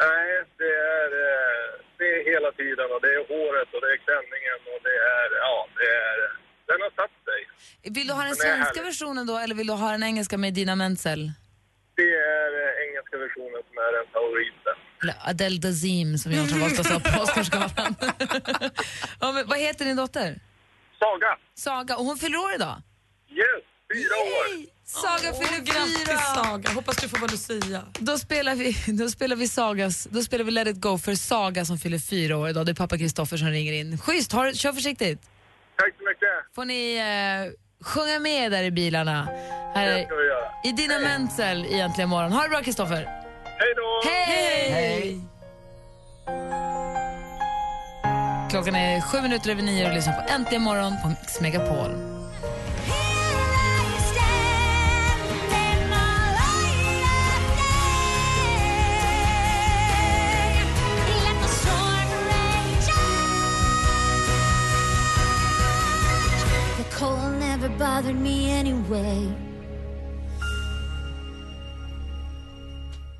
Nej, det är, eh, det är hela tiden och det är håret och det är klänningen och det är, ja, det är, den har satt sig. Vill du ha den svenska versionen då eller vill du ha den engelska med Dina Menzel? Det är eh, engelska versionen som är den favoriten. Eller Adele Dazeem som John Travolta sa på Oscarsgalan. [LAUGHS] ja, men vad heter din dotter? Saga. Saga. Och hon fyller år idag? Yes, fyra år. Saga Åh, fyller grattis, fyra! Saga. Hoppas du får vara Lucia. Då spelar vi, då spelar vi Sagas, då spelar vi Let it go för Saga som fyller fyra år idag. Det är pappa Kristoffer som ringer in. Schysst, har, kör försiktigt. Tack så mycket. Får ni eh, sjunga med där i bilarna. Här Det ska vi göra. i Dina Menzel i Äntligen morgon. Ha det bra Kristoffer. Hej då! Hej! Klockan är sju minuter över nio och lyssnar på Äntligen morgon på Mix Megapol. The cold never bothered me anyway.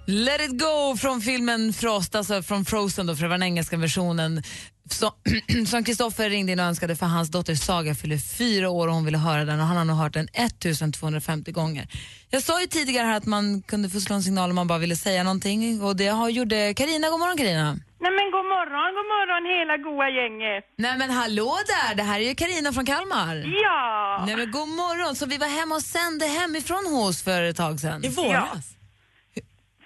Let it go från filmen Frost, alltså från Frozen då, för det var den engelska versionen. [CLEARS THROAT] Som Kristoffer ringde in och önskade för hans dotter Saga fyller fyra år och hon ville höra den och han har nog hört den 1250 gånger. Jag sa ju tidigare här att man kunde få slå en signal om man bara ville säga någonting och det har, gjorde Karina. God morgon Karina. Nej men god morgon, god morgon hela goa gänget. Nej men hallå där, det här är ju Karina från Kalmar. Ja! Nej men god morgon, så vi var hemma och sände hemifrån hos för ett tag sedan. I våras.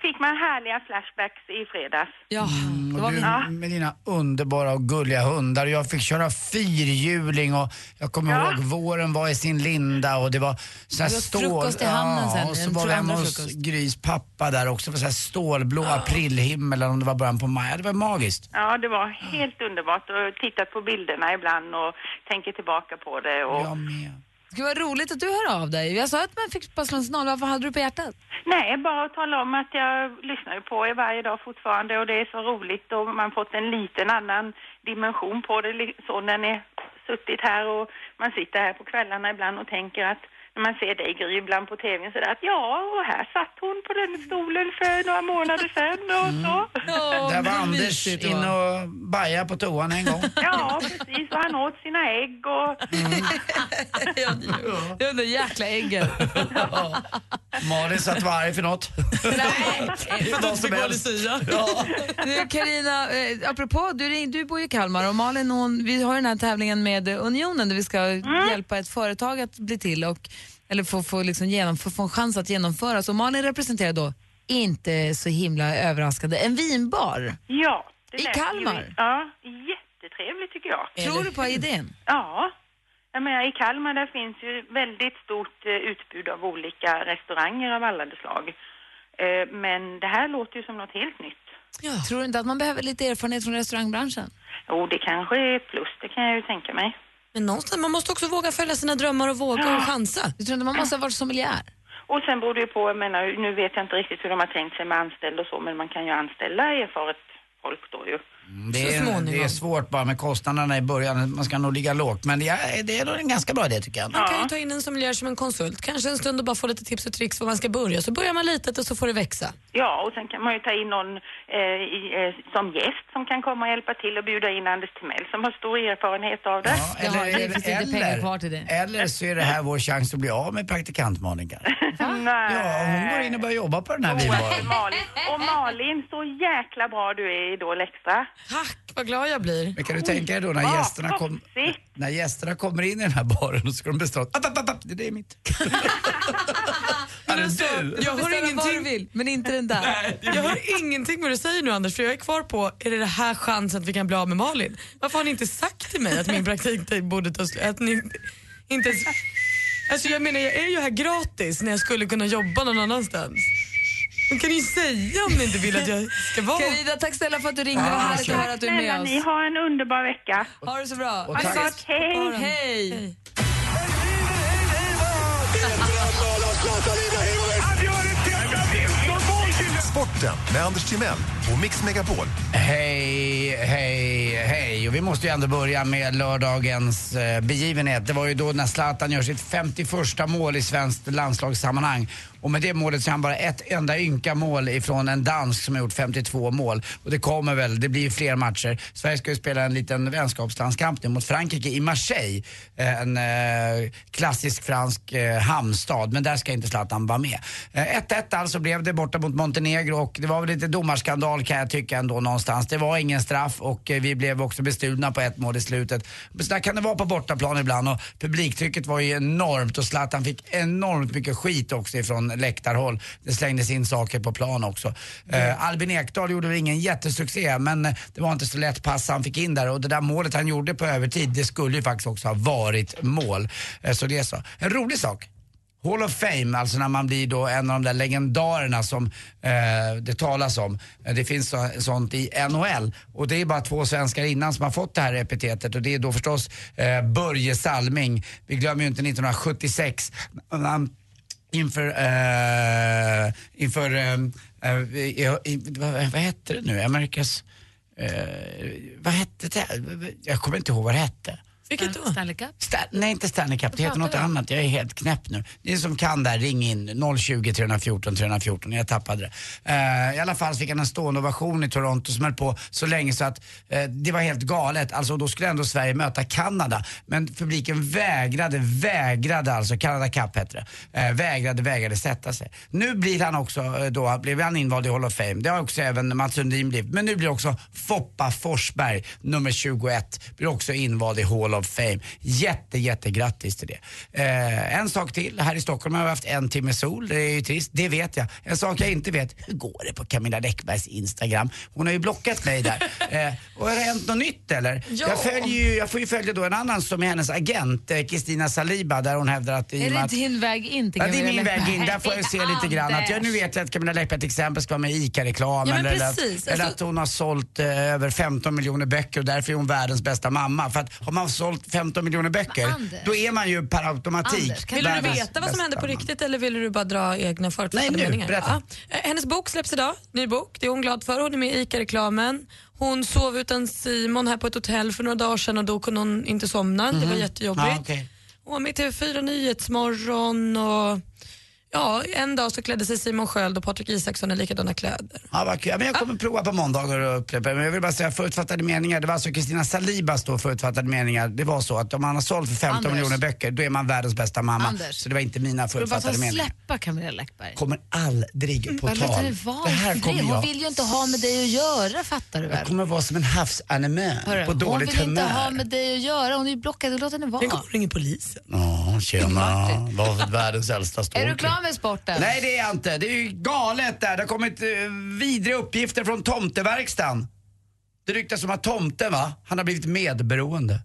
Fick man härliga flashbacks i fredags. Ja, då var Och vi... du med dina underbara och gulliga hundar. Jag fick köra fyrhjuling och jag kommer Ja. ihåg våren var i sin linda och det var så här Det var stål... frukost i hamnen sen, och så var vi hemma hos. Grys pappa där också. Det var så här stålblå aprilhimmel eller om det var början på maj. Ja, Det var magiskt. Ja, det var helt underbart och tittat på bilderna ibland och tänker tillbaka på det. Och... Jag med. Gud vad roligt att du hör av dig. Jag sa att man fick bara slå en signal. Varför hade du på hjärtat? Nej, bara att tala om att jag lyssnar ju på er varje dag fortfarande och det är så roligt och man fått en liten annan dimension på det. Så när ni suttit här och man sitter här på kvällarna ibland och tänker att när man ser dig Gry ibland på tvn sådär att ja, och här satt hon på den stolen för några månader sedan och så. Där var Anders in och bajade på toan en gång. Ja, precis. Och han åt sina ägg och... [LAUGHS] Det var de jäkla äggen. Malin satt var arg för något. Nej, för någon som helst. Ja. Du, Carina, eh, apropå, du, ring- du bor ju i Kalmar och Malin hon, vi har den här tävlingen med Unionen där vi ska hjälpa ett företag att bli till och eller få, få, liksom genom, få, en chans att genomföras. Och Malin representerar då, inte så himla överraskande, en vinbar. Ja. I lät ju- Kalmar? Ja, jättetrevligt tycker jag. Tror du på idén? Ja. Jag menar, I Kalmar där finns ju väldigt stort eh, utbud av olika restauranger av alla slag. Eh, men det här låter ju som något helt nytt. Tror du inte att man behöver lite erfarenhet från restaurangbranschen? Jo, det kanske är ett plus, det kan jag ju tänka mig. Men någonstans, man måste också våga följa sina drömmar och våga och chansa. Du tror inte man måste ha varit sommelier? Och sen beror det ju på, jag menar, nu vet jag inte riktigt hur de har tänkt sig med anställda och så, men man kan ju anställa erfaret folk då ju. Det är, det är svårt bara med kostnaderna i början. Man ska nog ligga lågt. Men det är, det är nog en ganska bra idé tycker jag. Man kan ju ta in en sommelier som en konsult, kanske en stund och bara få lite tips och tricks var man ska börja. Så börjar man litet och så får det växa. Ja, och sen kan man ju ta in någon eh, i, eh, som gäst som kan komma och hjälpa till och bjuda in Anders Timell som har stor erfarenhet av det. Eller, eller, eller så är det här vår chans att bli av med praktikant kanske. [LAUGHS] Nej. Ja, hon går in och börjar jobba på den här vinbaren. Malin. Och Malin, så jäkla bra du är i Idol Extra. Tack, vad glad jag blir. Men kan du tänka dig då när gästerna, kom, när gästerna kommer in i den här baren och ska de beställa app, app, app, app, det är mitt. [LAUGHS] Men alltså, du? jag hör ingenting. vill, men inte den där. Jag hör ingenting vad du säger nu Anders, för jag är kvar på, är det det här chansen att vi kan bli av med Malin? Varför har ni inte sagt till mig att min praktiktid borde ta slut? Att ni inte ens... Alltså jag menar, jag är ju här gratis när jag skulle kunna jobba någon annanstans. Men kan ni säga om ni inte vill att jag ska vara? Carina, tack snälla för att du ringde. Vad härligt att höra att du är med Snälla, oss. ni har en underbar vecka. Ha det så bra. Och tack. Tack. Hej. Hej. Sporten med Anders Timell på Mix Megapol. Hej, hej, hej. Och vi måste ju ändå börja med lördagens eh, begivenhet. Det var ju då när Zlatan gör sitt 51 mål i svenskt landslagssammanhang. Och med det målet så är han bara ett enda ynka mål ifrån en dansk som har gjort 52 mål. Och det kommer väl, det blir ju fler matcher. Sverige ska ju spela en liten vänskapslandskamp nu mot Frankrike i Marseille. Eh, en eh, klassisk fransk eh, hamnstad, men där ska inte Zlatan vara med. Eh, 1-1 alltså blev det borta mot Montenegro och det var väl lite domarskandal kan jag tycka ändå någonstans. Det var ingen straff och eh, vi blev också bestulna på ett mål i slutet. Men så där kan det vara på bortaplan ibland och publiktrycket var ju enormt och Zlatan fick enormt mycket skit också ifrån läktarhåll. Det slängdes in saker på plan också. Eh, Albin Ekdal gjorde väl ingen jättesuccé men eh, det var inte så lätt pass han fick in där och det där målet han gjorde på övertid det skulle ju faktiskt också ha varit mål. Eh, så det är så. En rolig sak. Hall of Fame, alltså när man blir då en av de där legendarerna som eh, det talas om. Eh, det finns så, sånt i NHL och det är bara två svenskar innan som har fått det här epitetet och det är då förstås eh, Börje Salming. Vi glömmer ju inte 1976 när han inför, eh, inför eh, eh, i, i, vad, vad hette det nu, Amerikas, eh, vad hette det? Jag kommer inte ihåg vad det hette. Vilket då? Stanley Cup? Sta- nej, inte Stanley Cup. Det heter något annat. Jag är helt knäpp nu. Ni som kan där, ring in. 020 314 314. Jag tappade det. Eh, I alla fall fick han en stående ovation i Toronto som höll på så länge så att eh, det var helt galet. Alltså då skulle ändå Sverige möta Kanada. Men publiken vägrade, vägrade alltså, Canada Cup hette det. Eh, vägrade, vägrade sätta sig. Nu blir han också, då blev han invald i Hall of Fame. Det har också även Mats Sundin blivit. Men nu blir också Foppa Forsberg, nummer 21, blir också invald i Hall of Fame. Jätte, jätte grattis till det. Eh, en sak till, här i Stockholm har vi haft en timme sol, det är ju trist, det vet jag. En sak jag inte vet, hur går det på Camilla Läckbergs Instagram? Hon har ju blockat mig där. [LAUGHS] Eh, och har det hänt något nytt eller? Ja. Jag, följer ju, jag får ju följa då en annan som är hennes agent, eh, Kristina Saliba, där hon hävdar att... Är det att- din väg in till Ja, det är min väg in. Där får jag se lite grann. Att jag, nu vet att Camilla Läckberg till exempel ska vara med i ICA-reklam. Ja, eller, eller, att, eller Alltså- att hon har sålt eh, över 15 miljoner böcker och därför är hon världens bästa mamma. För att har man sålt 15 miljoner böcker, Anders. då är man ju per automatik Vill du veta vad som hände på riktigt eller vill du bara dra egna förutfattade Nej, nu, meningar? berätta. Ja. Eh, Hennes bok släpps idag, ny bok. Det är hon glad för. Hon är med i ICA-reklamen. Hon sov utan Simon här på ett hotell för några dagar sedan och då kunde hon inte somna. Det var Mhm. jättejobbigt. Ja, okej. Hon var med i TV4 Nyhetsmorgon och ja, en dag så klädde sig Simon Sköld och Patrik Isaksson i likadana kläder. Ja, vad kul. Ja, Men jag kommer prova på måndagar och upprepa. Men jag vill bara säga förutfattade meningar. Det var alltså Kristina Salibas då förutfattade meningar. Det var så att om man har sålt för 15 Anders. miljoner böcker, då är man världens bästa mamma. Anders. Så det var inte mina Får du bara förutfattade meningar. släppa Camilla Läckberg? Kommer aldrig på låt tal. Det här kommer Hon jag. vill ju inte ha med dig att göra, fattar du väl? Jag kommer vara som en havsanemö Hörru, på dåligt hon vill humör. inte ha med dig att göra, hon är ju blockad, låt henne vara. Tänk om hon ringer polisen. Ja, tjena. Världens äldsta Är stalker. du klar med sporten? Nej, det är jag inte. Det är ju galet där. Det har kommit eh, vidriga uppgifter från tomteverkstan. Det ryktas om att tomten, va? Han har blivit medberoende.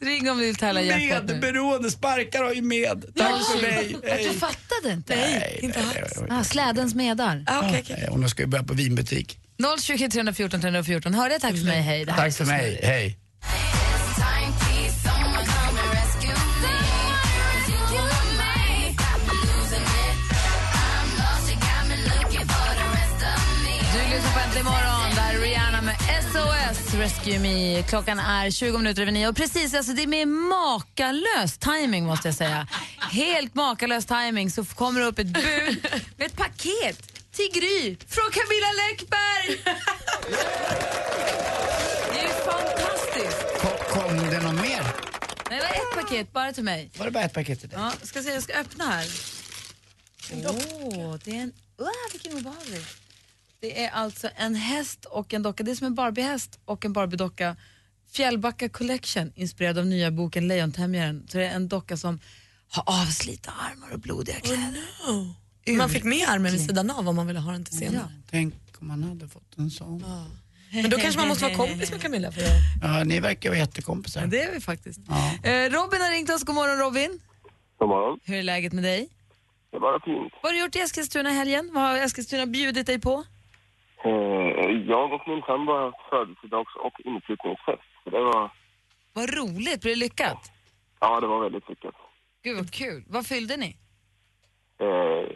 Ring om du vill jackpot nu. Medberoende, sparkar har ju med. Tack för mig. Hej. Du fattade inte? Nej, inte nej, nej, nej. Ah, slädens medar. Ah, okay, Nej, Och nu ska jag börja på vinbutik. 020 314 314. Hörde jag tack för mig, hej. Det här är Tack så för mig. snurrigt. Hej. Rescue Me. Klockan är 20 minuter över nio. Och precis, alltså det är med makalös timing måste jag säga. Helt makalös timing så kommer det upp ett bud med ett paket till Gry från Camilla Läckberg. Det är ju fantastiskt. Kom, kom det någon mer? Nej, det var ett paket bara till mig. Var det bara ett paket till dig? Ja, ska se, jag ska öppna här. Åh, det är en... Uh, vilken obehaglig. Det är alltså en häst och en docka. Det är som en Barbie-häst och en Barbie-docka. Fjällbacka Collection, inspirerad av nya boken Lejontämjaren. Så det är en docka som har avslitna armar och blodiga kläder. Oh, Man fick med armen vid sidan av om man ville ha den till senare. Tänk om man hade fått en sån. Men då kanske man måste vara kompis med Camilla för. Ja, ni verkar vara jättekompisar. Ja, det är vi faktiskt. Eh, Robin har ringt oss. God morgon Robin. God morgon. Hur är läget med dig? Det är bara fint. Vad har du gjort i Eskilstuna helgen? Vad har Eskilstuna bjudit dig på? Eh, jag och min sambo har haft födelsedags och inflyttningsfest. Så det var, Vad roligt. Blev det lyckat? ja, det var väldigt lyckat. Gud vad kul. Vad fyllde ni? Eh,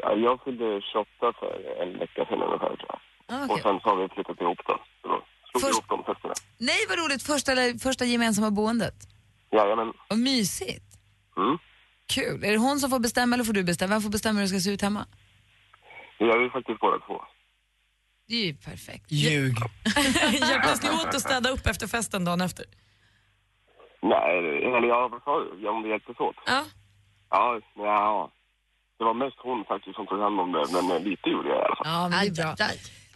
ja, jag fyllde 28 för en vecka sedan ungefär tror jag. Ah, Och okej. sen så har vi flyttat ihop då. Så då slog vi ihop de festerna. Nej, vad roligt. Första, första gemensamma boendet. Jajamän. Vad mysigt. Mm. Kul. Är det hon som får bestämma eller får du bestämma? Vem får bestämma hur det ska se ut hemma? Det gör vi faktiskt båda två. Det är ju perfekt. Ljug. Hjälptes [LAUGHS] ni åt att städa upp efter festen dagen efter? Nej, eller ja, vad sa? Ja, om vi hjälptes åt? Ja. Ja, ja. Det var mest hon faktiskt som tog hand om det, men eh, lite gjorde jag i alla fall. Ja, men det är bra.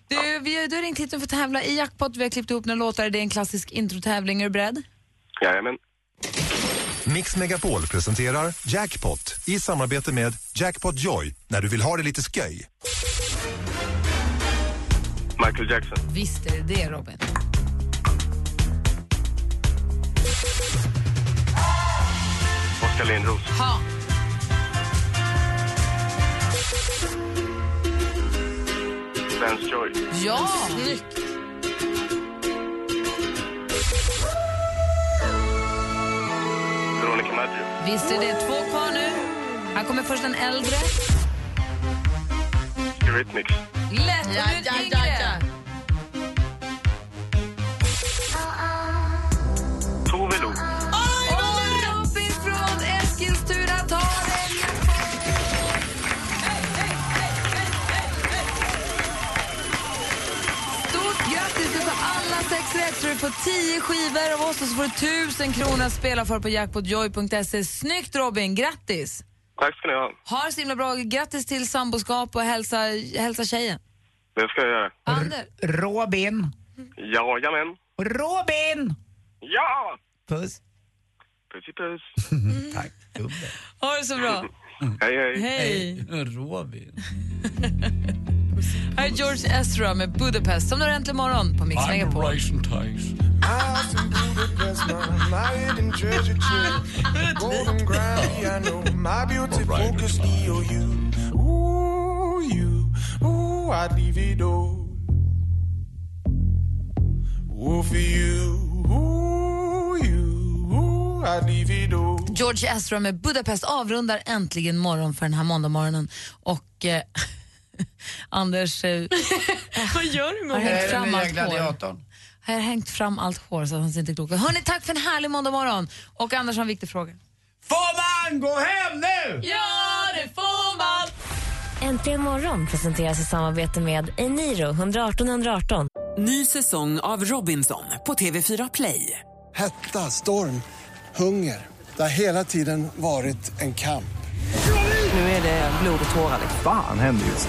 Du, vi, du har ringt hit och får tävla i Jackpot. Vi har klippt ihop några låtar. Det är en klassisk introtävling. Är du beredd? Jajamän. Mix Megapol presenterar Jackpot i samarbete med Jackpot Joy när du vill ha det lite sköj. Michael Jackson. Visst är det det, Robin. Oskar Lindros. Ha. Vance Joy. Ja! Snyggt. Veronica Maggio. Visst är det två kvar nu. Här kommer först en äldre. Eurythmics. Lätt och ja, ja, yngre. ja. Tove Lo. Och Robin från Eskilstuna tar en Stort grattis! Du får alla sex rätt så du får tio skivor av oss och så får du tusen kronor att spela för på jackpotjoy.se. Snyggt Robin, grattis! Tack ska ni ha. Ha det så himla bra. Grattis till samboskap och hälsa, hälsa tjejen. Det ska jag göra. Robin. Jajamän. Robin! Ja! Puss. Pussy puss. [LAUGHS] Tack. Ha det så bra. [LAUGHS] Hej, hej. Hej! Robin. [LAUGHS] Här är George Ezra med Budapest som har äntligen morgon på Mix Megapol. George Ezra med Budapest avrundar äntligen morgon för den här måndagmorgonen. Och eh, [LAUGHS] [LAUGHS] Anders eh, [LAUGHS] Vad gör du har med hängt Är fram den nya allt hår. gladiatorn? Har hängt fram allt hår så att han ser inte klok ut. Hörni, tack för en härlig måndagmorgon. Och Anders har en viktig fråga. Får man gå hem nu? Ja, det får man! Äntligen morgon presenteras i samarbete med Eniro 118 118. Ny säsong av Robinson på TV4 Play. Hetta, storm, hunger. Det har hela tiden varit en kamp. Nu är det blod och tårar. Fan händer just